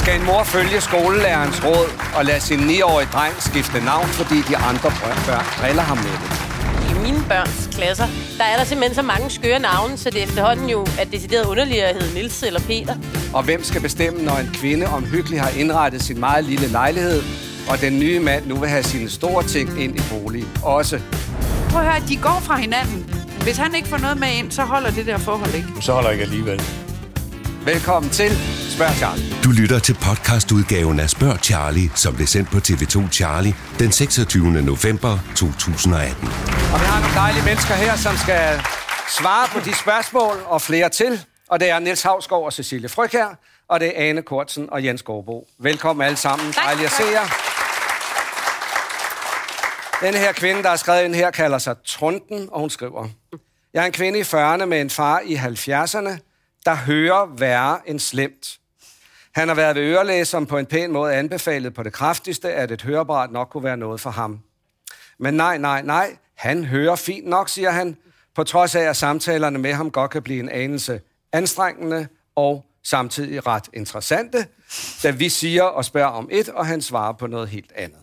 Skal en mor følge skolelærerens råd og lade sin 9-årige dreng skifte navn, fordi de andre børn driller ham med det? I mine børns klasser, der er der simpelthen så mange skøre navne, så det efterhånden jo er decideret underligt at hedde Nils eller Peter. Og hvem skal bestemme, når en kvinde omhyggeligt har indrettet sin meget lille lejlighed, og den nye mand nu vil have sine store ting ind i boligen også? Prøv at høre, de går fra hinanden. Hvis han ikke får noget med ind, så holder det der forhold ikke. Så holder jeg ikke alligevel. Velkommen til Spørg Charlie. Du lytter til podcastudgaven af Spørg Charlie, som blev sendt på TV2 Charlie den 26. november 2018. Og vi har nogle dejlige mennesker her, som skal svare på de spørgsmål og flere til. Og det er Niels Havsgaard og Cecilie Frøkær, og det er Ane Kortsen og Jens Gårdbo. Velkommen alle sammen. Tak. Dejligt at se jer. Den her kvinde, der har skrevet ind her, kalder sig Trunden, og hun skriver... Jeg er en kvinde i 40'erne med en far i 70'erne, der hører værre end slemt. Han har været ved ørelæge, som på en pæn måde anbefalet på det kraftigste, at et høreapparat nok kunne være noget for ham. Men nej, nej, nej, han hører fint nok, siger han, på trods af, at samtalerne med ham godt kan blive en anelse anstrengende og samtidig ret interessante, da vi siger og spørger om et, og han svarer på noget helt andet.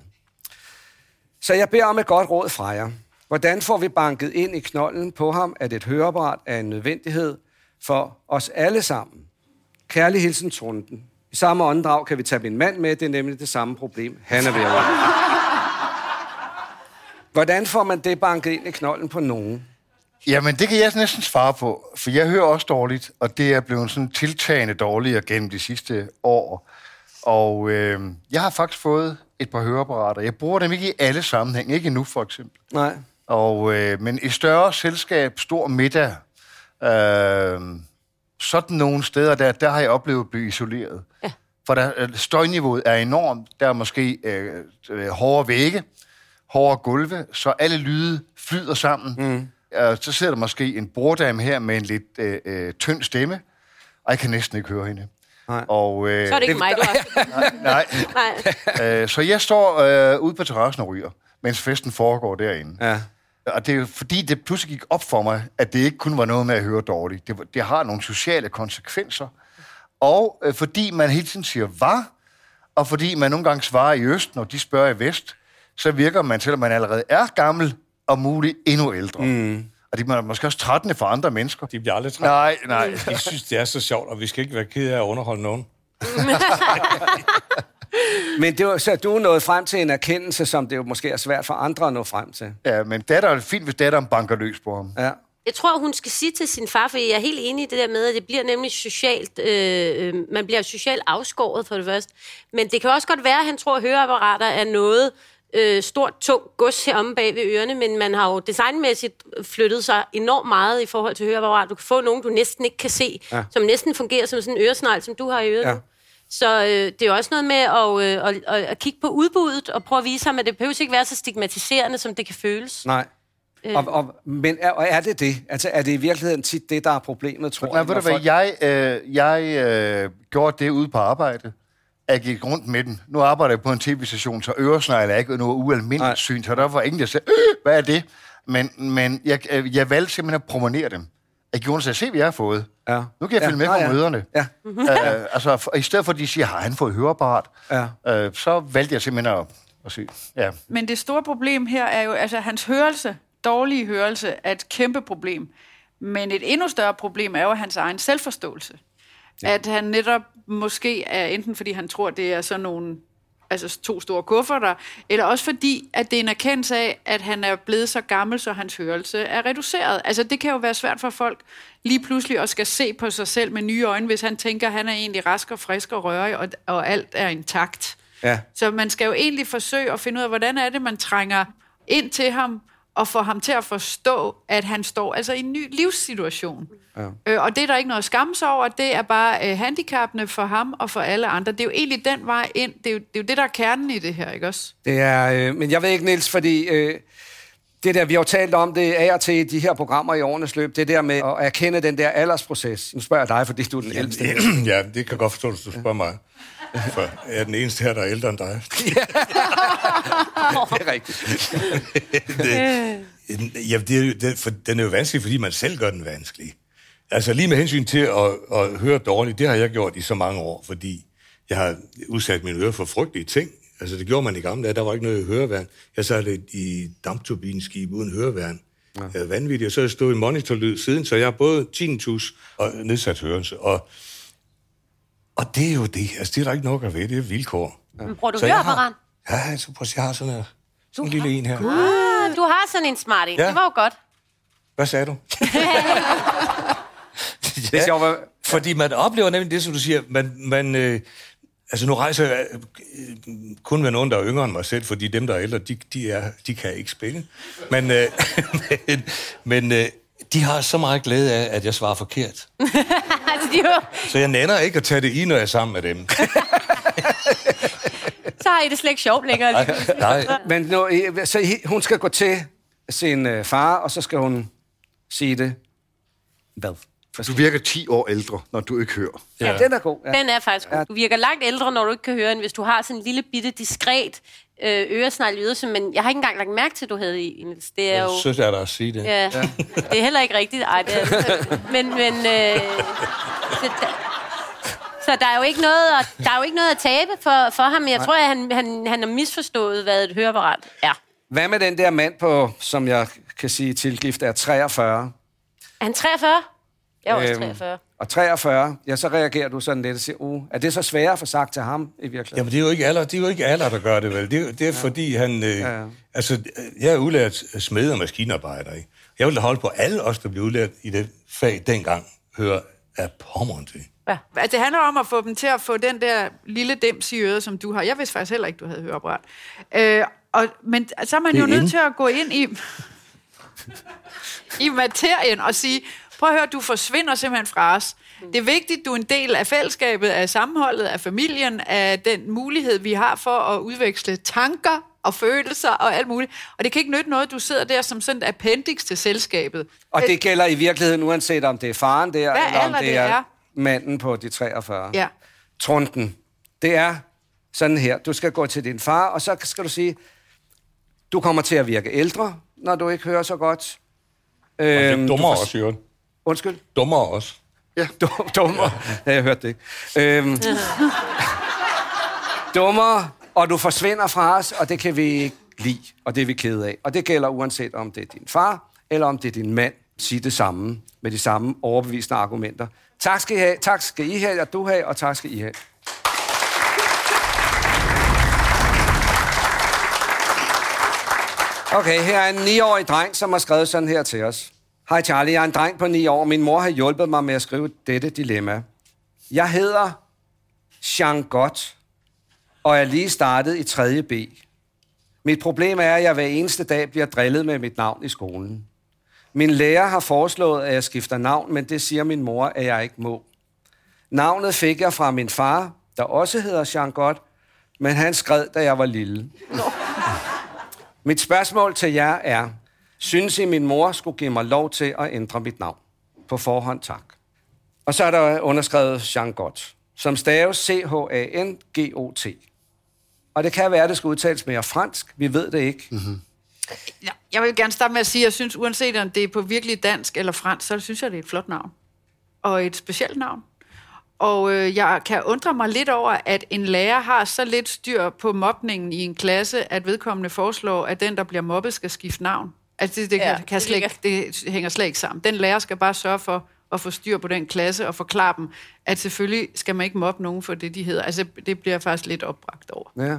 Så jeg beder om et godt råd fra jer. Hvordan får vi banket ind i knolden på ham, at et høreapparat er en nødvendighed for os alle sammen? Kærlig hilsen, Trunden. Samme åndedrag kan vi tage min mand med, det er nemlig det samme problem. Han er ved at. Hvordan får man det banket ind i knolden på nogen? Jamen, det kan jeg næsten svare på, for jeg hører også dårligt, og det er blevet sådan tiltagende dårligere gennem de sidste år. Og øh, jeg har faktisk fået et par høreapparater. Jeg bruger dem ikke i alle sammenhæng, ikke nu for eksempel. Nej. Og, øh, men i større selskab, stor middag, øh, sådan nogle steder, der, der har jeg oplevet at blive isoleret. Ja. For der, øh, støjniveauet er enormt. Der er måske øh, øh, hårde vægge, hårde gulve, så alle lyde flyder sammen. Mm. Øh, så sidder der måske en borddame her med en lidt øh, øh, tynd stemme, og jeg kan næsten ikke høre hende. Nej. Og, øh, Så er det ikke mig, du har. Nej, Nej. øh, så jeg står øh, ude på terrassen og ryger, mens festen foregår derinde. Ja. Og det er jo fordi, det pludselig gik op for mig, at det ikke kun var noget med at høre dårligt. Det, det har nogle sociale konsekvenser. Og øh, fordi man hele tiden siger var, og fordi man nogle gange svarer i øst, når de spørger i vest, så virker man, selvom man allerede er gammel, og muligt endnu ældre. Mm. Og det er måske også trættende for andre mennesker. De bliver aldrig trætte. Nej, nej. De synes, det er så sjovt, og vi skal ikke være ked af at underholde nogen. Men det var, så du er nået frem til en erkendelse, som det jo måske er svært for andre at nå frem til. Ja, men datter er fint, hvis datteren banker løs på ham. Ja. Jeg tror, hun skal sige til sin far, for jeg er helt enig i det der med, at det bliver nemlig socialt, øh, øh, man bliver socialt afskåret for det første. Men det kan også godt være, at han tror, at høreapparater er noget øh, stort, tungt gods heromme bag ved ørerne, men man har jo designmæssigt flyttet sig enormt meget i forhold til høreapparater. Du kan få nogen, du næsten ikke kan se, ja. som næsten fungerer som sådan en øresnegl, som du har i øret. Ja. Så øh, det er jo også noget med at, øh, at, at, kigge på udbuddet og prøve at vise ham, at det behøver ikke være så stigmatiserende, som det kan føles. Nej. Og, og, men er, og er det det? Altså, er det i virkeligheden tit det, der er problemet, tror Nej, jeg? ved du når hvad, folk- jeg, øh, jeg øh, gjorde det ude på arbejde. Jeg gik rundt med den. Nu arbejder jeg på en tv-station, så øresnegl er ikke noget Nej. ualmindeligt syn, så der var ingen, der sagde, øh, hvad er det? Men, men jeg, øh, jeg valgte simpelthen at promonere dem. Gjorde så se, hvad jeg har fået. Ja. Nu kan jeg Ja, følge med nå på ja. møderne. Ja. øh, altså, for, i stedet for, at de siger, har han fået høreapparat? Ja. Øh, så valgte jeg simpelthen at, at sige, ja. Men det store problem her er jo, altså hans hørelse, dårlige hørelse, er et kæmpe problem. Men et endnu større problem er jo hans egen selvforståelse. Ja. At han netop måske er enten fordi han tror, det er sådan nogle altså to store kufferter, eller også fordi, at det er en erkendelse af, at han er blevet så gammel, så hans hørelse er reduceret. Altså det kan jo være svært for folk lige pludselig at skal se på sig selv med nye øjne, hvis han tænker, at han er egentlig rask og frisk og rørig, og, og alt er intakt. Ja. Så man skal jo egentlig forsøge at finde ud af, hvordan er det, man trænger ind til ham, og får ham til at forstå, at han står altså i en ny livssituation. Ja. Øh, og det er der ikke noget at skamme sig over, det er bare øh, handicappende for ham og for alle andre. Det er jo egentlig den vej ind, det er jo det, er jo det der er kernen i det her, ikke også? Det er, øh, men jeg ved ikke, Niels, fordi øh, det der, vi har jo talt om det af og til i de her programmer i årenes løb, det der med at erkende den der aldersproces. Nu spørger jeg dig, fordi du er den ældste. ja, det kan jeg godt forstå, hvis du spørger mig. For jeg er den eneste her, der er ældre end dig. Det er rigtigt. det, ja, det, er jo- det, for, den er jo vanskelig, fordi man selv gør den vanskelig. Altså lige med hensyn til at, at høre dårligt, det har jeg gjort i så mange år, fordi jeg har udsat mine ører for frygtelige ting. Altså, det gjorde man i gamle dage. Der var ikke noget høreværn. Jeg sad lidt i dampturbineskib uden høreværn. Ja. Vanvittigt. Og så har jeg stået i monitorlyd siden, så jeg har både tinnitus og nedsat hørelse. Og, og det er jo det. Altså, det er der ikke nok at ved. Det er vilkår. Men Bruger du høreapparat? har, ja, så prøv at se, jeg har sådan her. Sådan en lille en her. Ah, du har sådan en smart en. Ja. Det var jo godt. Hvad sagde du? Hvis jeg var, Fordi man oplever nemlig det, som du siger, man, man øh, altså nu rejser jeg øh, kun med nogen, der er yngre end mig selv, fordi dem, der er ældre, de, de, er, de kan ikke spille. Men, øh, men, men øh, de har så meget glæde af, at jeg svarer forkert. de jo, Så jeg nænder ikke at tage det i, når jeg er sammen med dem. så har I det slet ikke sjovt længere. Nej, men nu, så hun skal gå til sin øh, far, og så skal hun sige det. Hvad? Du virker 10 år ældre, når du ikke hører. Ja, ja den er god. Ja. Den er faktisk god. Du virker langt ældre, når du ikke kan høre, end hvis du har sådan en lille bitte, diskret øresnegl i ydelse, men jeg har ikke engang lagt mærke til, at du havde i. Niels. Det er jo... jeg synes jeg da at sige det. Ja, det er heller ikke rigtigt. Ej, det er, men, men, øh, så, der, så der er jo ikke noget at, der er jo ikke noget at tabe for, for ham. Jeg tror, at han, han, han har misforstået, hvad et høreapparat er. Hvad med den der mand på, som jeg kan sige tilgift, er 43? Er han 43? Jeg er også Øhm, 43. Og 43, ja, så reagerer du sådan lidt og siger, uh, er det så sværere at få sagt til ham i virkeligheden? Jamen, det er jo ikke alle, det er jo ikke alle der gør det, vel? Det, er- det er ja. fordi, han... Øh, Ja, ja. Altså, jeg er udlært smed og maskinarbejder, ikke? Jeg vil da holde på alle os, der blev udlært i det fag dengang, høre af pommeren til. Ja. Altså, det handler om at få dem til at få den der lille dims i øret, som du har. Jeg vidste faktisk heller ikke, du havde høreapparat. Øh, og, men så er man Det jo er nødt in. til at gå ind i, i materien og sige, prøv at høre, du forsvinder simpelthen fra os. Det er vigtigt, du er en del af fællesskabet, af sammenholdet, af familien, af den mulighed, vi har for at udveksle tanker og følelser og alt muligt. Og det kan ikke nytte noget, du sidder der som sådan et appendix til selskabet. Og det gælder i virkeligheden, uanset om det er faren der, Hvad eller om det det er, er. manden på de 43. Ja. Trunden, det er sådan her. Du skal gå til din far, og så skal du sige, du kommer til at virke ældre, når du ikke hører så godt. Og det er Øhm, dummere du for- også, Jørgen. Undskyld? Dummere også. Dum- Dummere. Ja, jeg hørte det ikke. Øhm, dummere, og du forsvinder fra os, og det kan vi ikke lide, og det er vi kede af. Og det gælder uanset om det er din far, eller om det er din mand. Sig det samme, med de samme overbevisende argumenter. Tak skal I have, tak skal I have, og du have, og tak skal I have. Okay, her er en 9-årig dreng, som har skrevet sådan her til os. Hej Charlie, jeg er en dreng på 9 år. Min mor har hjulpet mig med at skrive dette dilemma. Jeg hedder Jean Gott, og er lige startet i 3. B. Mit problem er, at jeg hver eneste dag bliver drillet med mit navn i skolen. Min lærer har foreslået, at jeg skifter navn, men det siger min mor, at jeg ikke må. Navnet fik jeg fra min far, der også hedder Jean Gott, men han skred, da jeg var lille. Mit spørgsmål til jer er, synes I, min mor skulle give mig lov til at ændre mit navn? På forhånd tak. Og så er der underskrevet Jean Gott, som staves C-H-A-N-G-O-T. Og det kan være, at det skal udtales mere fransk. Vi ved det ikke. Mm-hmm. Ja, jeg vil gerne starte med at sige, at jeg synes, uanset om det er på virkelig dansk eller fransk, så synes jeg, det er et flot navn. Og et specielt navn. Og øh, jeg kan undre mig lidt over, at en lærer har så lidt styr på mobningen i en klasse, at vedkommende foreslår, at den, der bliver mobbet, skal skifte navn. Altså, det, det, Ja, ja, kan det slet ikke, det hænger slet ikke sammen. Den lærer skal bare sørge for at få styr på den klasse og forklare dem, at selvfølgelig skal man ikke mobbe nogen for det, de hedder. Altså, det bliver jeg faktisk lidt opbragt over. Ja.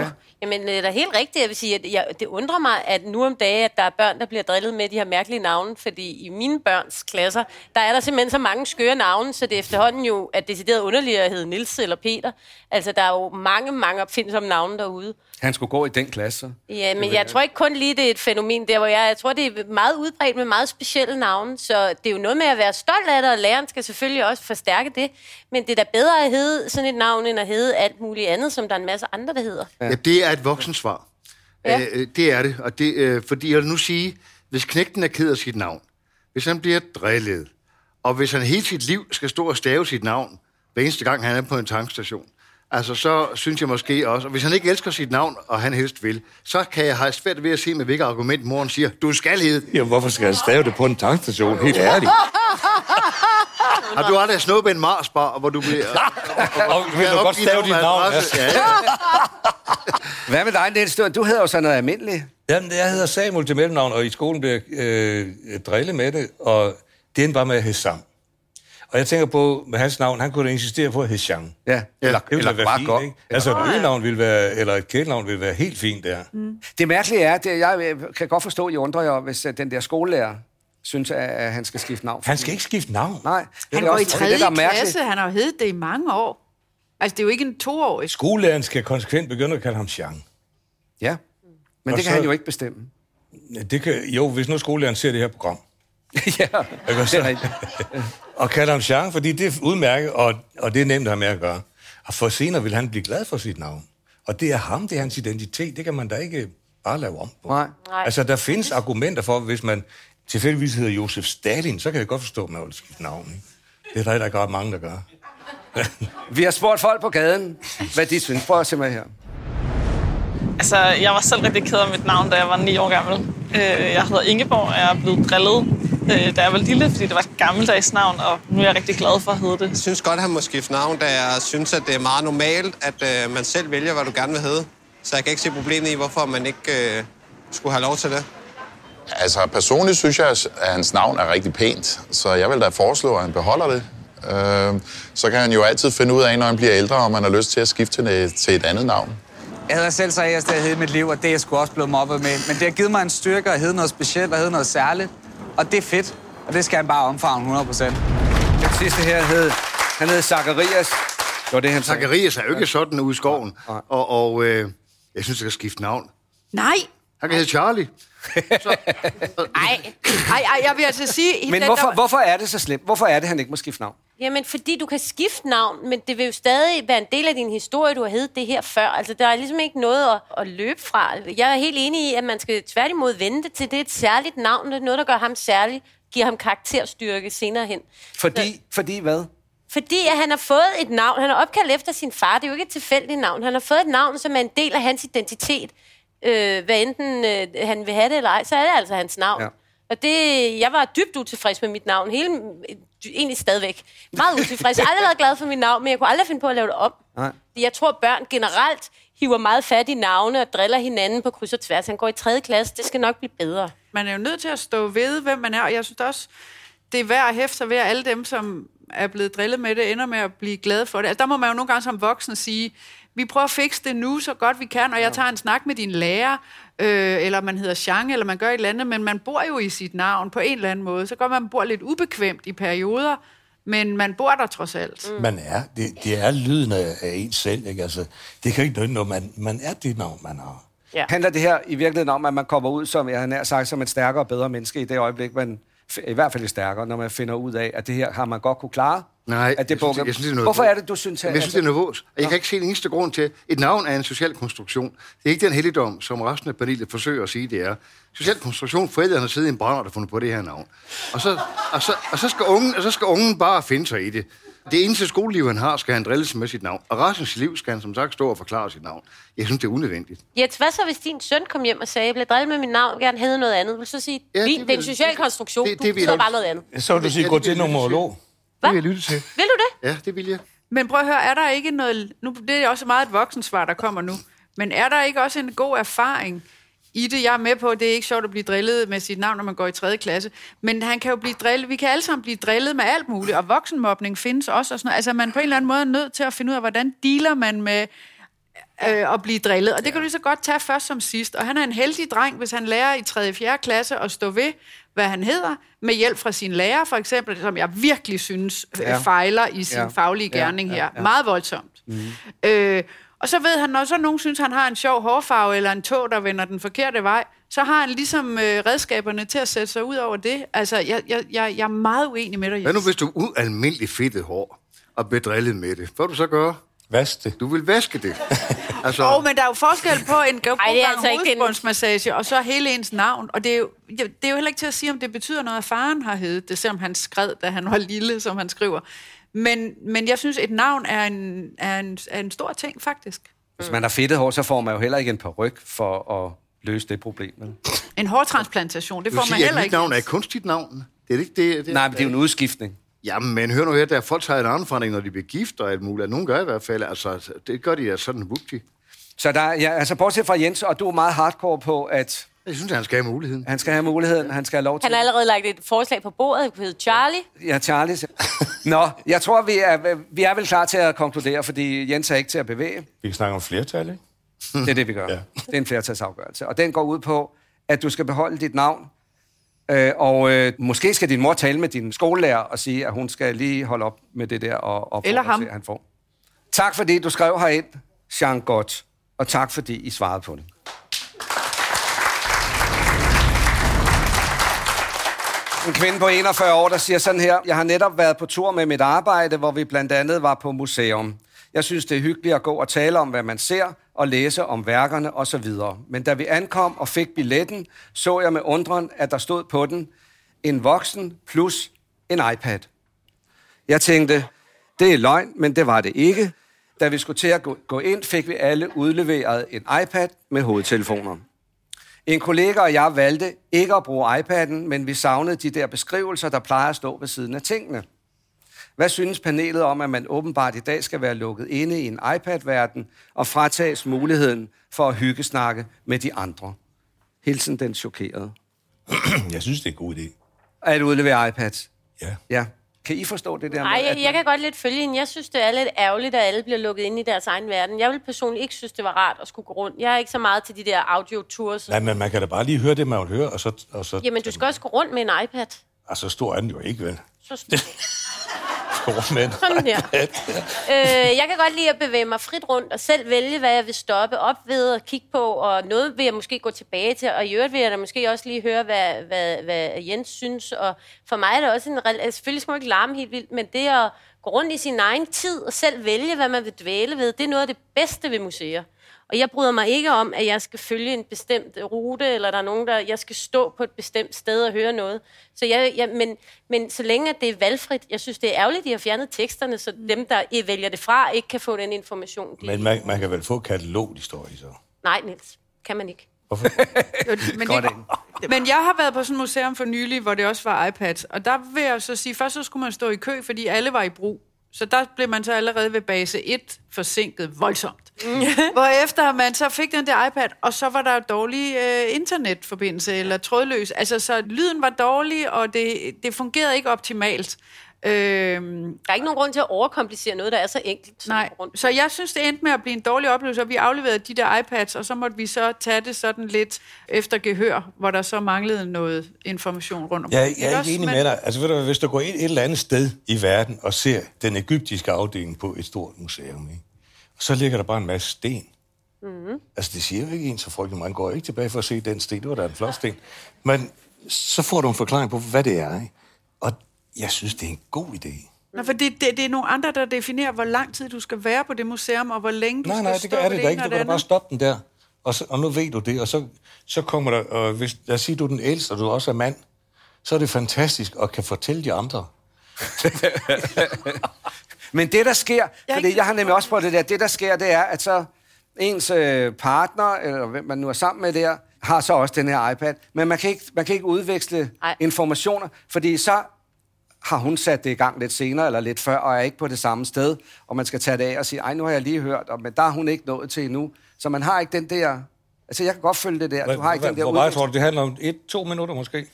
ja. Jamen, det er da helt rigtigt. Jeg vil sige, at jeg, det undrer mig, at nu om dagen, at der er børn, der bliver drillet med de her mærkelige navne, fordi i mine børns klasser, der er der simpelthen så mange skøre navne, så det efterhånden jo er decideret underligt at hedde Nils eller Peter. Altså, der er jo mange, mange opfindsomme navne derude. Han skulle gå i den klasse. Ja, men jeg tror ikke kun lige, det er et fænomen der, hvor jeg, jeg tror, det er meget udbredt med meget specielle navne, så det er jo noget med at være stolt af det, og læreren skal selvfølgelig også forstærke det, men det er da bedre at hedde sådan et navn, end at hedde alt muligt andet, som der er en masse andre, der hedder. Ja, det er et voksensvar. Ja. Ja. Øh, det er det. Og det øh, fordi jeg vil nu sige, hvis knægten er ked af sit navn, hvis han bliver drillet, og hvis han hele sit liv skal stå og stave sit navn, hver eneste gang han er på en tankstation, altså så synes jeg måske også, og hvis han ikke elsker sit navn, og han helst vil, så kan jeg have svært ved at se, med hvilket argument moren siger, du skal hedde. Jamen, hvorfor skal jeg stave det på en tankstation? Helt ærligt. Har du aldrig snuppet en Marsbar, hvor du bliver... Og vil du godt stave dit navn? Ja. Ja, ja. Hvad med dig, Niels? Du- Du hedder jo sådan noget almindeligt. Jamen, jeg hedder Samuel til mellemnavn, og i skolen bliver jeg øh, drillet med det, og det endte bare med at hedde Sam. Og jeg tænker på, med hans navn, han kunne da insistere på at hedde Jean. Ja, eller, Det ville eller være fint, godt. ikke? Altså, et øgenavn ville være, eller et kælenavn ville være helt fint der. Mm. Det mærkelige er, at jeg kan godt forstå, at I undrer jer, hvis øh, den der skolelærer synes, at han skal skifte navn. Han skal ikke skifte navn. Nej, det Han er går i også- tredje det, er klasse. Han har jo heddet det i mange år. Altså, det er jo ikke en toårig. Skolelæreren skal konsekvent begynde at kalde ham Jean. Ja, men Og det kan så- han jo ikke bestemme. Det kan, jo, hvis nu skolelæreren ser det her program, ja, Ikke det er så? rigtigt. og kalder ham Jean, fordi det er udmærket, og, og det er nemt at have med at gøre. Og for senere vil han blive glad for sit navn. Og det er ham, det er hans identitet. Det kan man da ikke bare lave om på. Nej. Nej. Altså, der findes argumenter for, hvis man tilfældigvis hedder Josef Stalin, så kan jeg godt forstå, at man vil skifte navn. Ikke? Det er der ikke ret mange, der gør. Vi har spurgt folk på gaden, hvad de synes. Prøv at se med her. Altså, jeg var selv rigtig ked af mit navn, da jeg var 9 år gammel. Øh, Jeg hedder Ingeborg, og jeg er blevet drillet, øh, da jeg var lille, fordi det var et gammeldags navn, og nu er jeg rigtig glad for at hedde det. Jeg synes godt, at han må skifte navn, da jeg synes, at det er meget normalt, at øh, man selv vælger, hvad du gerne vil hedde. Så jeg kan ikke se problemet i, hvorfor man ikke øh, skulle have lov til det. Altså, personligt synes jeg, at hans navn er rigtig pænt, så jeg vil da foreslå, at han beholder det. Øh, så kan han jo altid finde ud af, når han bliver ældre, om han har lyst til at skifte til, til et andet navn. Jeg hedder selv så jeg hele mit liv, og det er jeg sgu også blevet mobbet med. Men det har givet mig en styrke at hedde noget specielt og hedde noget særligt. Og det er fedt, og det skal han bare omfavne 100%. Den sidste her hed, han hed Zacharias. Det var det, han sagde. Zacharias er jo ikke sådan ude i skoven. Nej. Og, og øh, jeg synes, jeg skal skifte navn. Nej! Han kan hedde Charlie. Ej, ej, ej, jeg vil altså sige... Men den hvorfor, hvorfor er det så slemt? Hvorfor er det, han ikke må skifte navn? Jamen, fordi du kan skifte navn, men det vil jo stadig være en del af din historie, du har heddet det her før. Altså, der er ligesom ikke noget at, at løbe fra. Jeg er helt enig i, at man skal tværtimod vente til det er et særligt navn. Det er noget, der gør ham særlig, giver ham karakterstyrke senere hen. Fordi, fordi hvad? Fordi at han har fået et navn, han er opkaldt efter sin far, det er jo ikke et tilfældigt navn, han har fået et navn, som er en del af hans identitet. Øh, hvad enten øh, han vil have det eller ej, så er det altså hans navn. Ja. Og det, jeg var dybt utilfreds med mit navn, hele, egentlig stadigvæk. Meget utilfreds. Jeg har aldrig været glad for mit navn, men jeg kunne aldrig finde på at lave det om. Nej. Jeg tror, børn generelt hiver meget fat i navne og driller hinanden på kryds og tværs. Han går i 3. klasse, det skal nok blive bedre. Man er jo nødt til at stå ved, hvem man er, og jeg synes også, det er værd at hæfte sig ved, at alle dem, som er blevet drillet med det, ender med at blive glade for det. Altså, der må man jo nogle gange som voksen sige, vi prøver at fikse det nu så godt vi kan, og jeg tager en snak med din lærer, øh, eller man hedder Jean, eller man gør et eller andet, men man bor jo i sit navn på en eller anden måde. Så går man bor lidt ubekvemt i perioder, men man bor der trods alt. Man er, det, det er lyden af, af en selv, ikke? Altså, det kan ikke nytte noget, man, man er det navn, man har. Ja. Handler det her i virkeligheden om, at man kommer ud som, jeg har nær sagt, som et stærkere og bedre menneske i det øjeblik, man i hvert fald stærkere, når man finder ud af, at det her har man godt kunne klare? Nej, at det jeg synes, jeg synes, det er noget Hvorfor er det, du synes, at... Jeg synes, det er nervøs. Jeg kan ikke se den eneste grund til, et navn er en social konstruktion. Det er ikke den helligdom, som resten af panelet forsøger at sige, det er. Social konstruktion, forældrene har siddet i en brænder, der fundet på det her navn. Og så, og, så, og, så skal ungen, og så skal ungen bare finde sig i det. Det eneste skoleliv, han har, skal han drilles med sit navn. Og resten af sit liv skal han som sagt stå og forklare sit navn. Jeg synes, det er unødvendigt. Jens, hvad så, hvis din søn kom hjem og sagde, jeg bliver drillet med mit navn, jeg gerne hedde noget andet? Vil du så sige, Ja, det det, det er en social konstruktion, det- du det hedder jeg- bare noget andet. Så vil du sige, Ja, gå til numerolog. Det vil jeg lytte til. Vil du det? Ja, det vil jeg. Men prøv at høre, er der ikke noget... Nu, det er også meget et voksensvar, der kommer nu. Men er der ikke også en god erfaring i det? Jeg er med på, at det er ikke sjovt at blive drillet med sit navn, når man går i 3. klasse. Men han kan jo blive drillet... Vi kan alle sammen blive drillet med alt muligt, og voksenmobning findes også. Og sådan noget. Altså, man på en eller anden måde er nødt til at finde ud af, hvordan dealer man med øh, at blive drillet. Og det kan du lige så godt tage først som sidst. Og han er en heldig dreng, hvis han lærer i 3. og 4. klasse at stå ved, hvad han hedder, med hjælp fra sin lærer, for eksempel, som jeg virkelig synes Ja. ja. fejler i sin Ja. faglige Ja, gerning ja, her. ja. Meget voldsomt. Mm. Øh, og så ved han, når så nogen synes, han har en sjov hårfarve, eller en tog, der vender den forkerte vej, så har han ligesom øh, redskaberne til at sætte sig ud over det. Altså, jeg, jeg, jeg, jeg er meget uenig med dig, Hvad nu, Jens. hvis du er ualmindeligt fedtet hår og bliver drillet med det? Hvad du så gøre? Vask det. Du vil vaske det. Altså, Åh, oh, men der er jo forskel på en altså ikke den- hovedbundsmassage, og så hele ens navn. Og det er, jo, det er jo heller ikke til at sige, om det betyder noget, at faren har heddet det, selvom han skred, da han var lille, som han skriver. Men, men jeg synes, et navn er en, er en, er en stor ting, faktisk. Hvis man har fedtet hår, så får man jo heller ikke en peruk for at løse det problem. vel? En hårtransplantation, det får man sige, at heller ikke. navn er et kunstigt navn. Det er ikke det. det Nej, men det er jo en udskiftning. Jamen, men hør nu her, der folk tager en navnforandring, når de bliver gift og alt muligt. Nogle gør i hvert fald, altså, det gør de ja sådan vugtigt. Så der, ja, altså bortset fra Jens, og du er meget hardcore på, at Jeg synes, han skal have muligheden. han skal have muligheden, han skal have lov til Han har allerede lagt et forslag på bordet, det kunne hedde Charlie. Ja, Charlie. Nå, jeg tror, vi er, vi er vel klar til at konkludere, fordi Jens er ikke til at bevæge. Vi kan snakke om flertal, ikke? Det er det, vi gør. Ja. Det er en flertalsafgørelse. Og den går ud på, at du skal beholde dit navn, øh, og øh, måske skal din mor tale med din skolelærer og sige, at hun skal lige holde op med det der og, og Eller ham. at han får. Tak fordi du skrev herind, Jean Godt, og tak fordi I svarede på det. En kvinde på 41 år, der siger sådan her, jeg har netop været på tur med mit arbejde, hvor vi blandt andet var på museum. Jeg synes, det er hyggeligt at gå og tale om, hvad man ser, og læse om værkerne osv. Men da vi ankom og fik billetten, så jeg med undren, at der stod på den en voksen plus en iPad. Jeg tænkte, det er løgn, men det var det ikke. Da vi skulle til at gå- ind, fik vi alle udleveret en iPad med hovedtelefoner. En kollega og jeg valgte ikke at bruge iPad'en, men vi savnede de der beskrivelser, der plejer at stå ved siden af tingene. Hvad synes panelet om, at man åbenbart i dag skal være lukket inde i en iPad-verden og fratages muligheden for at hyggesnakke med de andre? Hilsen den chokerede. Jeg synes, det er en god idé. At udlevere iPads? Ja. Ja. Kan I forstå det der Nej, med, jeg, at jeg kan godt lidt følge hende. Jeg synes, det er lidt ærgerligt, at alle bliver lukket ind i deres egen verden. Jeg vil personligt ikke synes, det var rart at skulle gå rundt. Jeg er ikke så meget til de der audio-tours. Nej, men man kan da bare lige høre det, man vil høre, og så... Og så Jamen, du skal også gå rundt med en iPad. Altså, så stor er den jo ikke, vel? Så stor. Stor, men... Sådan her. øh, jeg kan godt lide at bevæge mig frit rundt og selv vælge, hvad jeg vil stoppe op ved og kigge på, og noget vil jeg måske gå tilbage til, og i øvrigt vil jeg da måske også lige høre, hvad, hvad, hvad Jens synes, og for mig er det også en... altså, Selvfølgelig skal man ikke larme helt vildt, men det at gå rundt i sin egen tid og selv vælge, hvad man vil dvæle ved, det er noget af det bedste ved museer. Og jeg bryder mig ikke om, at jeg skal følge en bestemt rute, eller der er nogen, der jeg skal stå på et bestemt sted og høre noget. Så jeg, jeg, men, men så længe det er valgfrit, jeg synes, det er ærgerligt, at de har fjernet teksterne, så dem, der vælger det fra, ikke kan få den information. De... Men man, man kan vel få katalog, de står i, så. Nej, Niels, kan man ikke. Hvorfor? Men, Godt det, men jeg har været på sådan et museum for nylig, hvor det også var iPads. Og der vil jeg så sige, først så skulle man stå i kø, fordi alle var i brug. Så der blev man så allerede ved base 1 forsinket voldsomt. Hvorefter man så fik den der iPad, og så var der jo dårlig øh, internetforbindelse eller trådløs. Altså, så lyden var dårlig, og det, det fungerede ikke optimalt. Øhm, Der er ikke nogen grund til at overkomplicere noget, der er så enkelt. Nej, rundt. så jeg synes, det endte med at blive en dårlig oplevelse, og vi afleverede de der iPads, og så måtte vi så tage det sådan lidt efter gehør, hvor der så manglede noget information rundt om. Jeg, jeg er ikke enig med dig. Altså, ved du, hvis du går ind et eller andet sted i verden og ser den egyptiske afdeling på et stort museum, ikke? Og så ligger der bare en masse sten. Mm-hmm. Altså, det siger jo ikke en så frygtelig. Man går ikke tilbage for at se den sten. Det var da en flot sten. Men så får du en forklaring på, hvad det er. Ikke? Og jeg synes, det er en god idé. Nå, for det, det, det er nogle andre, der definerer, hvor lang tid du skal være på det museum, og hvor længe du Nej, skal nej, stå det er det det ene ikke. Du det kan bare stoppe den der. Og, så, og nu ved du det, og så, så kommer der, og hvis, lad os sige, du er den ældste, og du også er mand, så er det fantastisk at kan fortælle de andre. Men det, der sker, er fordi ikke- jeg har nemlig også på det der, det, der sker, det er, at så ens øh, partner, eller hvem man nu er sammen med der, har så også den her iPad. Men man kan ikke, man kan ikke udveksle Ej. informationer, fordi så har hun sat det i gang lidt senere eller lidt før, og er ikke på det samme sted, og man skal tage det af og sige, ej, nu har jeg lige hørt, og, men der er hun ikke nået til endnu. Så man har ikke den der... Altså, jeg kan godt følge det der. Du har ikke den der Hvor meget tror du, det handler om? Et, to minutter måske?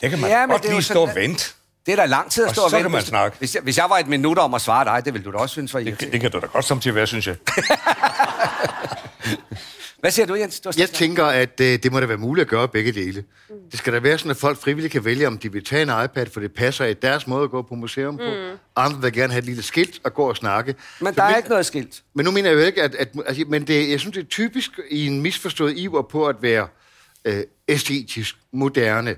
Det kan man Ja, godt lige sådan, stå og vente. Det er da lang tid at Og stå og så vente. kan man Hvis- snakke. Hvis jeg, hvis jeg var et minut om at svare dig, det ville du da også synes var Det, irriterende. det kan du da godt samtidig være, synes jeg. Hvad siger du, Jens? Du Jeg tænker, at øh, det må da være muligt at gøre begge dele. Det skal da være sådan, at folk frivilligt kan vælge, om de vil tage en iPad, for det passer i deres måde at gå på museum på. Andre vil gerne have et lille skilt og gå og snakke. Men Så der er min- ikke noget skilt. Men nu mener jeg jo ikke, at... at altså, men det, jeg synes, det er typisk i en misforstået iver på at være øh, æstetisk, moderne.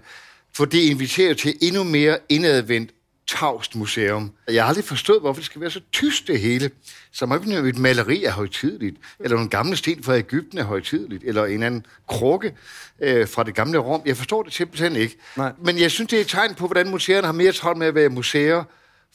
For det inviterer til endnu mere indadvendt tavst museum. Jeg har aldrig forstået, hvorfor det skal være så tyst det hele. Som ikke et maleri er højtidligt, eller nogle gamle sten fra Ægypten er højtidligt, eller en anden krukke øh, fra det gamle Rom. Jeg forstår det simpelthen ikke. Nej. Men jeg synes, det er et tegn på, hvordan museerne har mere travlt med at være museer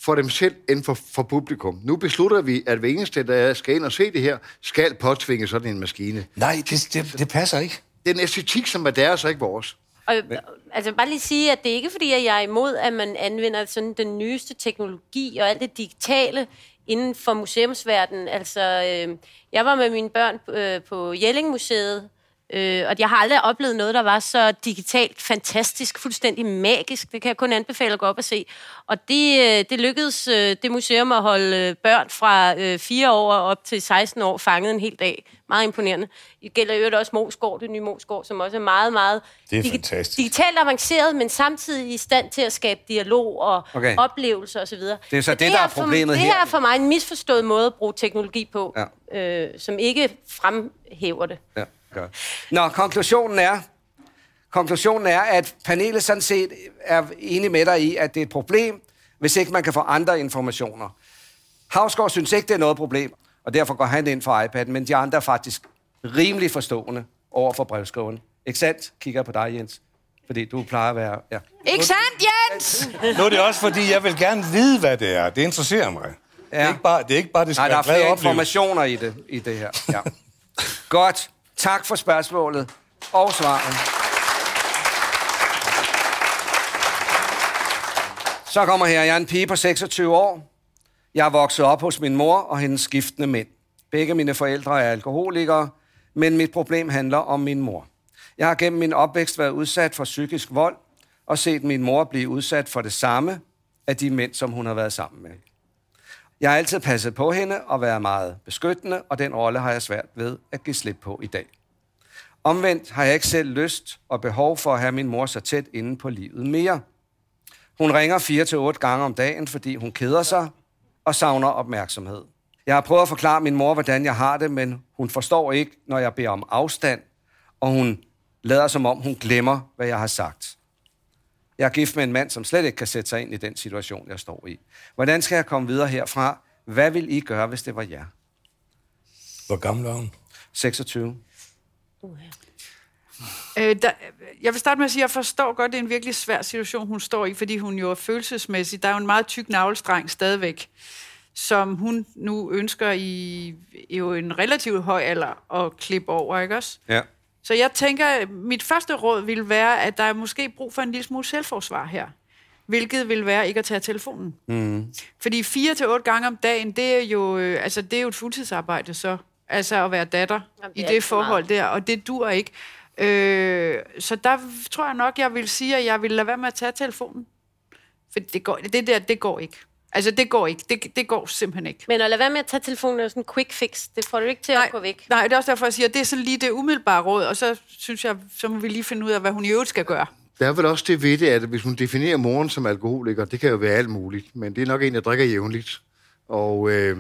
for dem selv end for, for publikum. Nu beslutter vi, at hver eneste, der skal ind og se det her, skal påtvinge sådan en maskine. Nej, det, det, det passer ikke. Det er en æstetik, som er deres og ikke vores. Og, altså bare lige sige, at det er ikke fordi, at jeg er imod, at man anvender sådan den nyeste teknologi og alt det digitale inden for museumsverdenen. Altså, øh, jeg var med mine børn øh, på Jellingmuseet, øh, og jeg har aldrig oplevet noget, der var så digitalt fantastisk, fuldstændig magisk. Det kan jeg kun anbefale at gå op og se. Og det, øh, det lykkedes øh, det museum at holde øh, børn fra øh, 4 år op til 16 år fanget en hel dag. Meget imponerende. Det gælder jo også Mosgård, det nye Mosgård, som også er meget, meget Det er digi- fantastisk. digitalt avanceret, men samtidig i stand til at skabe dialog og Okay. oplevelser osv. Det er så det, der er for, problemet det her. her er for mig en misforstået måde at bruge teknologi på, Ja. øh, som ikke fremhæver det. Ja, godt. Nå, konklusionen er, konklusionen er, at panelet sådan set er enig med dig i, at det er et problem, hvis ikke man kan få andre informationer. Havsgaard synes ikke, det er noget problem, og derfor går han ind for iPad'en, men de andre er faktisk rimelig forstående over for brevskriven. Ikke sandt? Kigger på dig, Jens. Fordi du plejer at være... Ja. Ikke sandt, Jens? Nu er det også, fordi jeg vil gerne vide, hvad det er. Det interesserer mig. Ja. Det, er ikke bare, det er ikke bare, det skal Nej, der er være flere oplevelse. informationer i det, i det her. Ja. Godt. Tak for spørgsmålet og svaret. Så kommer her. Jeg er en pige på 26 år. Jeg er vokset op hos min mor og hendes skiftende mænd. Begge mine forældre er alkoholikere, men mit problem handler om min mor. Jeg har gennem min opvækst været udsat for psykisk vold og set min mor blive udsat for det samme af de mænd, som hun har været sammen med. Jeg har altid passet på hende og været meget beskyttende, og den rolle har jeg svært ved at give slip på i dag. Omvendt har jeg ikke selv lyst og behov for at have min mor så tæt inde på livet mere. Hun ringer 4 til otte gange om dagen, fordi hun keder sig og savner opmærksomhed. Jeg har prøvet at forklare min mor, hvordan jeg har det, men hun forstår ikke, når jeg beder om afstand, og hun lader som om, hun glemmer, hvad jeg har sagt. Jeg er gift med en mand, som slet ikke kan sætte sig ind i den situation, jeg står i. Hvordan skal jeg komme videre herfra? Hvad vil I gøre, hvis det var jer? Hvor gammel er hun? 26. Øh, der, jeg vil starte med at sige, at jeg forstår godt, det er en virkelig svær situation, hun står i, fordi hun jo er følelsesmæssig. Der er jo en meget tyk navlestreng stadigvæk, som hun nu ønsker i jo en relativt høj alder at klippe over, ikke også? Ja. Så jeg tænker, mit første råd vil være, at der er måske brug for en lille smule selvforsvar her. Hvilket vil være ikke at tage telefonen. Mm. Fordi fire til otte gange om dagen, det er jo, øh, altså, det er jo et fuldtidsarbejde så. Altså at være datter Jamen, det i det forhold der, og det dur ikke. Øh, så der tror jeg nok, jeg vil sige, at jeg vil lade være med at tage telefonen. For det, går, det der, det går ikke. Altså, det går ikke. Det, det går simpelthen ikke. Men at lade være med at tage telefonen er sådan en quick fix. Det får du ikke til Nej, at gå væk. Nej, det er også derfor, jeg siger, at det er sådan lige det umiddelbare råd, og så synes jeg, så må vi lige finde ud af, hvad hun i øvrigt skal gøre. Der er vel også det ved det, at hvis hun definerer moren som alkoholiker, det kan jo være alt muligt, men det er nok en, der drikker jævnligt. Og øh,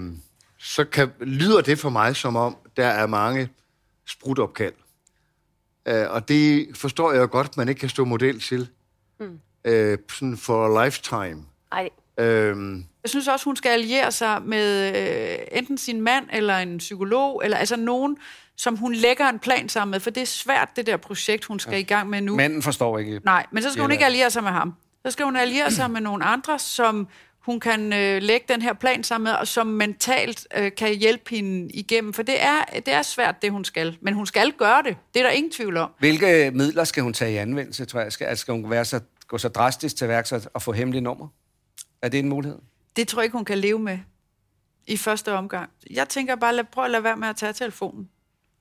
så kan, lyder det for mig som om, der er mange sprutopkald. Øh, og det forstår jeg jo godt, man ikke kan stå model til. Mm. Øh, sådan for a lifetime. Ej, Øh, Jeg synes også, hun skal alliere sig med øh, enten sin mand eller en psykolog, eller altså nogen, som hun lægger en plan sammen med, for det er svært, det der projekt, hun skal ja. i gang med nu. Manden forstår ikke. Nej, men så skal hun ikke alliere sig med ham. Så skal hun alliere sig med nogle andre, som hun kan øh, lægge den her plan sammen med, og som mentalt øh, kan hjælpe hende igennem. For det er, det er svært, det hun skal. Men hun skal gøre det. Det er der ingen tvivl om. Hvilke midler skal hun tage i anvendelse, tror jeg? Skal, altså, skal hun være så, gå så drastisk til værks at få hemmelige nummer? Er det en mulighed? Det tror jeg ikke, hun kan leve med i første omgang. Jeg tænker bare, lad, prøv at lade være med at tage telefonen.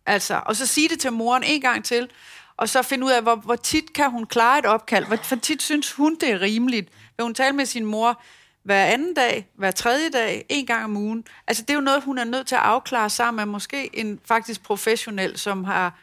Altså, og så sige det til moren en gang til, og så finde ud af, hvor, hvor tit kan hun klare et opkald? Hvor, hvor tit synes hun, det er rimeligt? Vil hun tale med sin mor hver anden dag, hver tredje dag, en gang om ugen? Altså, det er jo noget, hun er nødt til at afklare sammen med måske en faktisk professionel, som har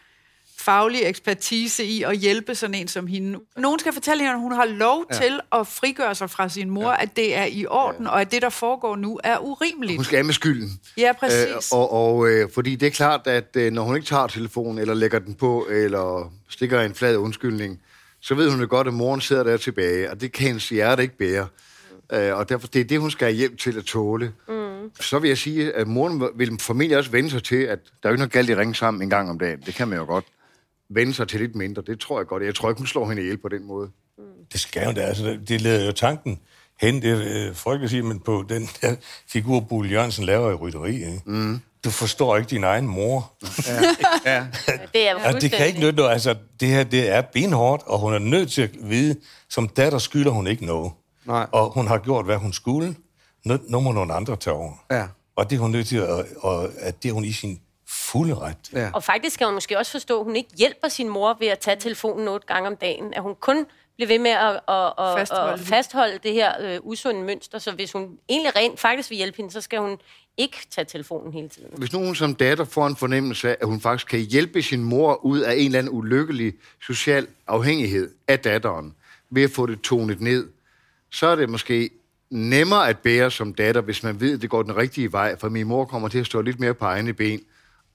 faglig ekspertise i at hjælpe sådan en som hende. Nogen skal fortælle hende, at hun har lov Ja. til at frigøre sig fra sin mor, ja. at det er i orden, ja. og at det, der foregår nu, er urimeligt. hun skal af med skylden. Ja, præcis. Øh, og og øh, fordi det er klart, at øh, når hun ikke tager telefonen, eller lægger den på, eller stikker en flad undskyldning, så ved hun jo godt, at moren sidder der tilbage, og det kan hendes hjerte ikke bære. Øh, og derfor det er det, hun skal have hjælp til at tåle. Mm. Så vil jeg sige, at moren vil formentlig også vende sig til, at der er jo ikke noget galt i at ringe sammen en gang om dagen. Det kan man jo godt. Vende sig til lidt mindre, det tror jeg godt. Jeg tror ikke, hun slår hende ihjel på den måde. Det skal jo da. Altså, det- leder jo tanken hen, det er øh, frygteligt at sige, men på den der figur, Bull Jørgensen laver i rytteri. Ikke? Mm. du forstår ikke din egen mor. Ja. Det er Ja, det kan ikke nytte noget. Altså, det her det er benhårdt, og hun er nødt til at vide, som datter skylder hun ikke noget. Nej. Og hun har gjort, hvad hun skulle. Nu, nu må nogle andre tage over. Ja. Og det er hun nødt til, at, og, at det er hun i sin fulde ret. Ja. Og faktisk skal hun måske også forstå, at hun ikke hjælper sin mor ved at tage telefonen otte gange om dagen. At hun kun bliver ved med at, at, at, Fastholde at det. fastholde det her øh, usunde mønster. Så hvis hun egentlig rent faktisk vil hjælpe hende, så skal hun ikke tage telefonen hele tiden. Hvis nogen som datter får en fornemmelse af, at hun faktisk kan hjælpe sin mor ud af en eller anden ulykkelig social afhængighed af datteren, ved at få det tonet ned, så er det måske nemmere at bære som datter, hvis man ved, at det går den rigtige vej, for min mor kommer til at stå lidt mere på egne ben,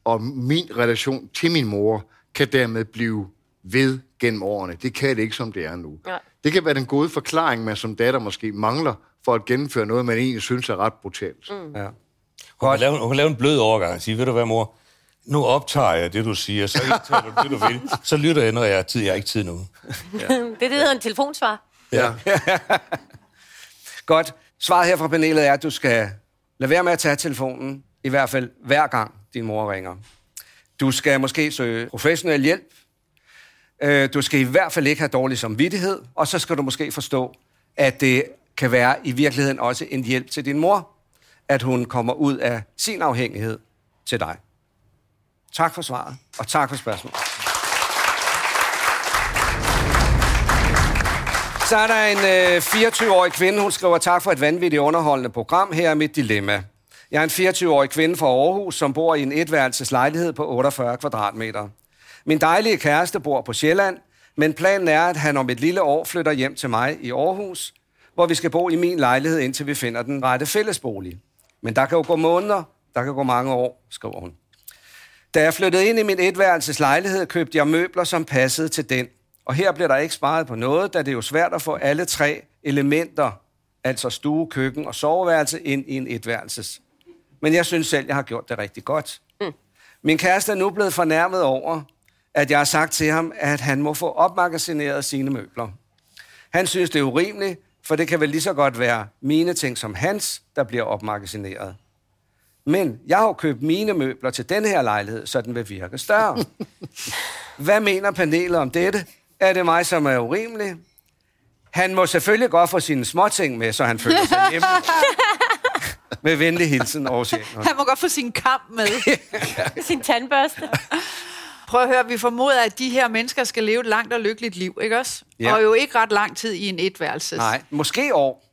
og min relation til min mor kan dermed blive ved gennem årene. Det kan det ikke, som det er nu. Nej. Det kan være den gode forklaring, man som datter måske mangler for at gennemføre noget, man egentlig synes er ret brutalt. Mm. Ja. Hun kan, lave, hun kan lave en blød overgang og sige, ved du hvad, mor? Nu optager jeg det, du siger, så indtager du det, du vil. Så lytter jeg, når jeg har tid. Jeg har ikke tid nu. Det er det, der hedder en telefonsvar. Ja. Godt. Svaret her fra panelet er, at du skal lade være med at tage telefonen, i hvert fald hver gang din mor ringer. Du skal måske søge professionel hjælp. Øh, du skal i hvert fald ikke have dårlig samvittighed, og så skal du måske forstå, at det kan være i virkeligheden også en hjælp til din mor, at hun kommer ud af sin afhængighed til dig. Tak for svaret, og tak for spørgsmålet. Så er der en øh, 24-årig kvinde, hun skriver tak for et vanvittigt underholdende program. Her er mit dilemma. Jeg er en 24-årig kvinde fra Aarhus, som bor i en etværelses lejlighed på 48 kvadratmeter. Min dejlige kæreste bor på Sjælland, men planen er, at han om et lille år flytter hjem til mig i Aarhus, hvor vi skal bo i min lejlighed, indtil vi finder den rette fællesbolig. Men der kan jo gå måneder, der kan gå mange år, skriver hun. Da jeg flyttede ind i min etværelses lejlighed, købte jeg møbler, som passede til den. Og her blev der ikke sparet på noget, da det er jo svært at få alle tre elementer, altså stue, køkken og soveværelse, ind i en etværelses. Men jeg synes selv, jeg har gjort det rigtig godt. Mm. Min kæreste er nu blevet fornærmet over, at jeg har sagt til ham, at han må få opmagasineret sine møbler. Han synes, det er urimeligt, for det kan vel lige så godt være mine ting som hans, der bliver opmagasineret. Men jeg har jo købt mine møbler til den her lejlighed, så den vil virke større. Hvad mener panelet om dette? Er det mig, som er urimelig? Han må selvfølgelig godt få sine småting med, så han føler sig hjemme. med venlig hilsen, Aarhus Jæger. Han må godt få sin kamp med. Sin tandbørste. Prøv at høre, vi formoder, at de her mennesker skal leve et langt og lykkeligt liv, ikke også? Ja. Og jo ikke ret lang tid i en etværelses. Nej, måske år.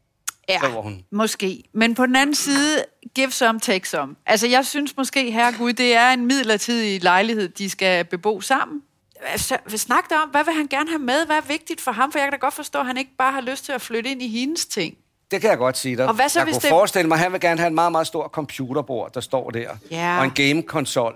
Ja, hun. måske. Men på den anden side, give some, take some. Altså, jeg synes måske, herre Gud, det er en midlertidig lejlighed, de skal bebo sammen. Altså, snak da om, hvad vil han gerne have med? Hvad er vigtigt for ham? For jeg kan da godt forstå, at han ikke bare har lyst til at flytte ind i hendes ting. Det kan jeg godt sige dig. Og hvad så, jeg hvis kunne det- forestille mig, at han vil gerne have en meget, meget stor computerbord, der står der. Ja. Og en game-konsol.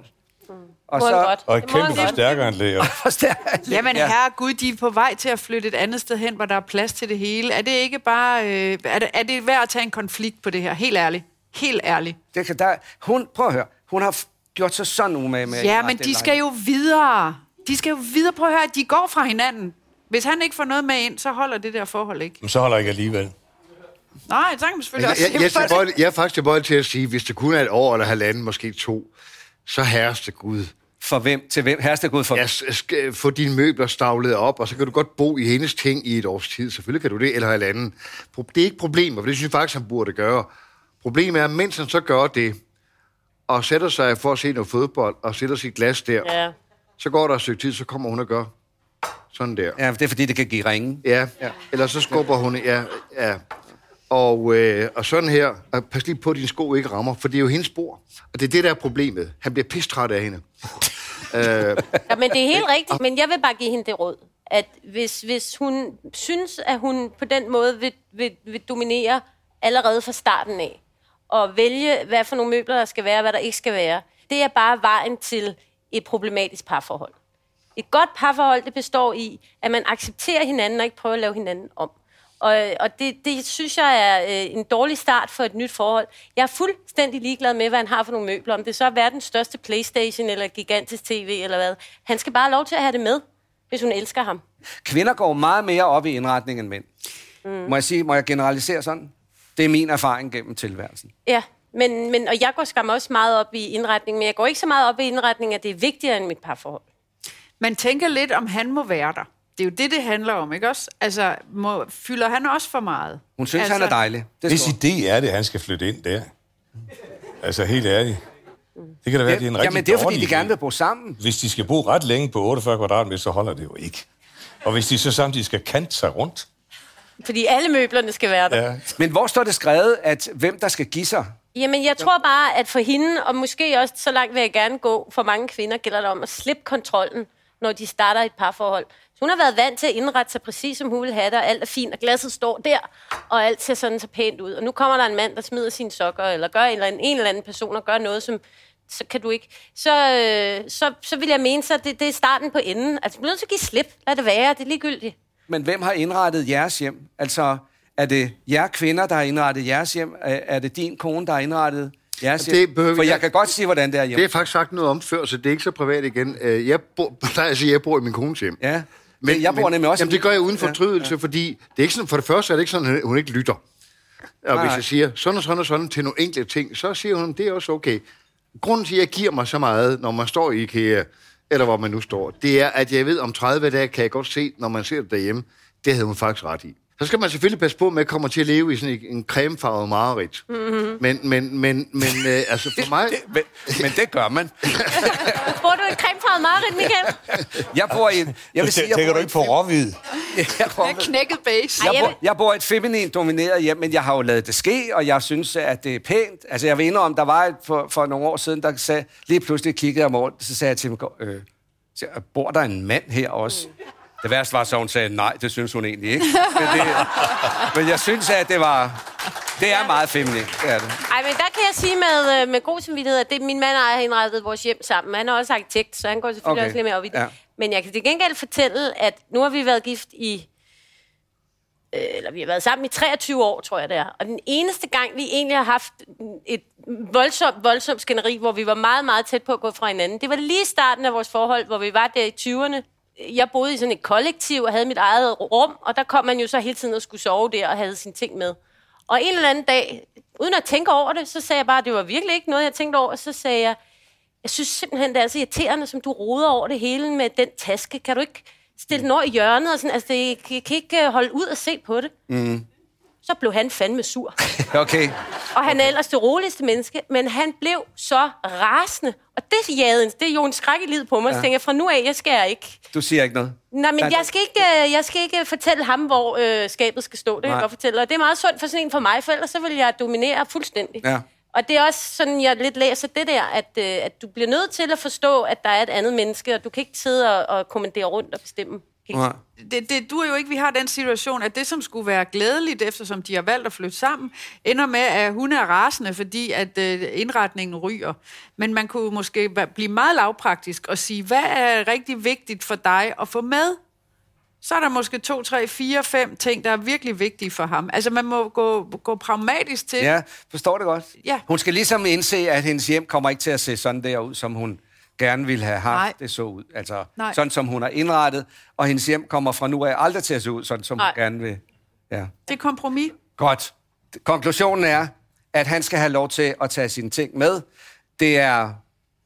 Og Må han godt. Og et kæmpe forstærkeranlæg. og- forstærker Jamen, ja. herre Gud, de er på vej til at flytte et andet sted hen, hvor der er plads til det hele. Er det ikke bare... Øh, er, det, er det værd at tage en konflikt på det her? Helt ærligt. Helt ærligt. Det kan, der, hun, prøv at høre. Hun har gjort sig sådan umage med at Ja, men de skal jo videre. De skal jo videre. Prøv at høre, de går fra hinanden. Hvis han ikke får noget med ind, så holder det der forhold ikke. Men så holder ikke alligevel. Nej, kan man selvfølgelig Jeg, også jeg, jeg, på jeg, det. jeg, jeg er faktisk tilbøjelig til at sige, hvis det kun er et år eller halvanden, måske to, så herreste Gud. For hvem? Til hvem? Herste Gud for Ja, s- skal få dine møbler stavlet op, og så kan du godt bo i hendes ting i et års tid. Selvfølgelig kan du det, eller halvanden. Det er ikke problemer, for det synes jeg faktisk, han burde gøre. Problemet er, mens han så gør det, og sætter sig for at se noget fodbold, og sætter sit glas der, Ja. så går der et stykke tid, så kommer hun og gør sådan der. Ja, det er fordi, det kan give ringe. Ja, ja. eller så skubber hun, ja, ja. Og, øh, og sådan her, og pas lige på, at dine sko ikke rammer, for det er jo hendes bord. Og det er det, der er problemet. Han bliver pistræt af hende. øh, Ja, men det er helt rigtigt, men jeg vil bare give hende det råd, at hvis, hvis hun synes, at hun på den måde vil, vil, vil dominere allerede fra starten af, og vælge, hvad for nogle møbler der skal være, og hvad der ikke skal være, det er bare vejen til et problematisk parforhold. Et godt parforhold, det består i, at man accepterer hinanden og ikke prøver at lave hinanden om. Og, og det, det synes jeg er øh, en dårlig start for et nyt forhold. Jeg er fuldstændig ligeglad med, hvad han har for nogle møbler. Om det så er verdens største Playstation eller gigantisk tv eller hvad. Han skal bare have lov til at have det med, hvis hun elsker ham. Kvinder går meget mere op i indretning end mænd. Mm. Må jeg sige, må jeg generalisere sådan? Det er min erfaring gennem tilværelsen. Ja, Men, men, og jeg går skam også meget op i indretning, men jeg går ikke så meget op i indretning, at det er vigtigere end mit parforhold. Man tænker lidt, om han må være der. Det er jo det, det handler om, ikke også? Altså, må, fylder han også for meget? Hun synes, altså, han er dejlig. Det Hvis idé er det, at han skal flytte ind der. Altså, helt ærligt. Det kan da være, det er en rigtig Jamen, det er fordi, de gerne vil bo sammen. Hvis de skal bo ret længe på 48 kvadratmeter, så holder det jo ikke. Og hvis de så samtidig skal kante sig rundt, Fordi alle møblerne skal være der. ja, Men hvor står det skrevet, at hvem der skal give sig? Jamen, jeg tror bare, at for hende, og måske også så langt vil jeg gerne gå, for mange kvinder gælder det om at slippe kontrollen, når de starter et parforhold. Så hun har været vant til at indrette sig præcis, som hun vil have det, og alt er fint, og glasset står der, og alt ser sådan så pænt ud. Og nu kommer der en mand, der smider sine sokker, eller gør en eller anden, en eller anden person, og gør noget, som så kan du ikke. Så, øh, så, så vil jeg mene, så det, det er starten på enden. Altså, du bliver nødt til at give slip. Lad det være, det er ligegyldigt. Men hvem har indrettet jeres hjem? Altså, er det jer kvinder, der har indrettet jeres hjem? Er er det din kone, der har indrettet jeres Det hjem? behøver For jeg jeg- kan godt sige, hvordan det er Det hjemme. er faktisk sagt noget om før, så det er ikke så privat igen. Øh, Jeg bor, plejer at sige, at jeg bor i min kones hjem. Ja. Men, jeg bor nemlig også... Jamen, det gør jeg uden Ja, fortrydelse, ja, fordi det er ikke sådan, for det første er det ikke sådan, at hun ikke lytter. Og Nej. hvis jeg siger sådan og sådan og sådan til nogle enkelte ting, så siger hun, det er også okay. Grunden til, at jeg giver mig så meget, når man står i IKEA, eller hvor man nu står, det er, at jeg ved, om 30 dage kan jeg godt se, når man ser det derhjemme, det havde hun faktisk ret i. Så skal man selvfølgelig passe på med at komme til at leve i sådan en, en cremefarvet mareridt. Mm-hmm. Men, men, men, men øh, altså for mig... Det, men, men det gør man. Bor du i cremefarvet mareridt, Michael? Jeg bor i... en- Jeg vil sige, jeg tænker du ikke på råhvid? Jeg knækket base. Jeg, bor, jeg bor i et feminin domineret hjem, men jeg har jo lavet det ske, og jeg synes, at det er pænt. Altså, jeg vil indrømme, der var et for, for nogle år siden, der sagde, lige pludselig kiggede jeg mig rundt, så sagde jeg til ham, øh, så, bor der en mand her også? Det værste var så, hun sagde, nej, det synes hun egentlig ikke. Men, det, men jeg synes, at det var... Det er meget feminin, det er det. Ej, men der kan jeg sige med, øh, med god samvittighed, at det, min mand og jeg har indrettet vores hjem sammen. Han er også arkitekt, så han går selvfølgelig Okay. også lidt mere op i det. Ja. Men jeg kan til gengæld fortælle, at nu har vi været gift i... Øh, eller vi har været sammen i 23 år, tror jeg det er. Og den eneste gang, vi egentlig har haft et voldsomt, voldsomt skænderi, hvor vi var meget, meget tæt på at gå fra hinanden, det var lige starten af vores forhold, hvor vi var der i 20'erne. Jeg boede i sådan et kollektiv og havde mit eget rum, og der kom man jo så hele tiden og skulle sove der og havde sine ting med. Og en eller anden dag, uden at tænke over det, så sagde jeg bare, at det var virkelig ikke noget, jeg tænkte over. Så sagde jeg, jeg synes simpelthen, det er så irriterende, som du roder over det hele med den taske. Kan du ikke stille den over i hjørnet? Og sådan? Altså, det, jeg kan ikke øh, holde ud og se på det. Mm. Så blev han fandme sur. Okay. Og han er ellers det roligste menneske, men han blev så rasende. Og det jagede, det er jo en skræk i livet på mig. Ja. Så tænker jeg, fra nu af, jeg skal ikke. Du siger ikke noget? Nej, men Nej, jeg skal ikke, øh, jeg skal ikke fortælle ham, hvor øh, skabet skal stå. Det kan jeg godt fortælle. Og det er meget sundt for sådan en for mig, for ellers så vil jeg dominere fuldstændig. Ja. Og det er også sådan, jeg lidt læser det der, at, øh, at du bliver nødt til at forstå, at der er et andet menneske, og du kan ikke sidde og, og kommandere rundt og bestemme. Nej. det, det du jo ikke, vi har den situation, at det, som skulle være glædeligt, eftersom de har valgt at flytte sammen, ender med, at hun er rasende, fordi at øh, indretningen ryger. Men man kunne måske blive meget lavpraktisk og sige, hvad er rigtig vigtigt for dig at få med? Så er der måske to, tre, fire, fem ting, der er virkelig vigtige for ham. Altså, man må gå, gå pragmatisk til. Ja, forstår det godt. Ja. Hun skal ligesom indse, at hendes hjem kommer ikke til at se sådan der ud, som hun gerne ville have haft Nej. det så ud. Altså, Nej. sådan som hun har indrettet, og hendes hjem kommer fra nu af aldrig til at se ud, sådan som Nej. hun gerne vil. Ja. Det er kompromis. Godt. Konklusionen er, at han skal have lov til at tage sine ting med. Det er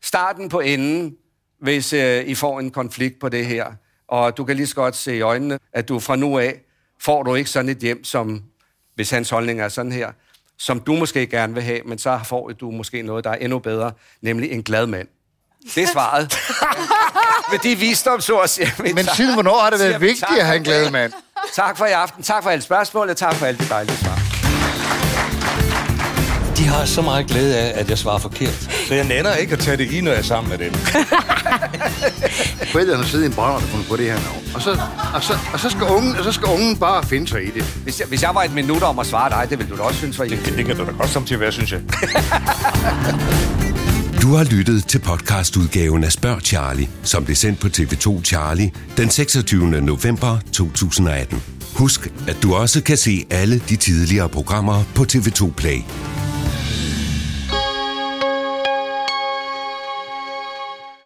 starten på enden, hvis øh, I får en konflikt på det her. Og du kan lige så godt se i øjnene, at du fra nu af får du ikke sådan et hjem, som, hvis hans holdning er sådan her, som du måske gerne vil have, men så får du måske noget, der er endnu bedre, nemlig en glad mand. Det er svaret. Med de visdomsord, siger vi Men siden hvornår har det været vi vigtigt at have en glad det. mand? Tak for i aften. Tak for alle spørgsmål, og tak for alle de dejlige svar. De har så meget glæde af, at jeg svarer forkert. Så jeg nænder ikke at tage det i, når jeg er sammen med dem. Forældrene sidder i en brænder, der på det her navn. Og så, og, så, og, så skal ungen, og så skal ungen bare finde sig i det. Hvis jeg, hvis jeg var et minut om at svare dig, det ville du da også synes var Det, det kan du da godt som til at være, synes jeg. Du har lyttet til podcastudgaven af Spørg Charlie, som blev sendt på TV2 Charlie den 26. november 2018. Husk, at du også kan se alle de tidligere programmer på TV2 Play.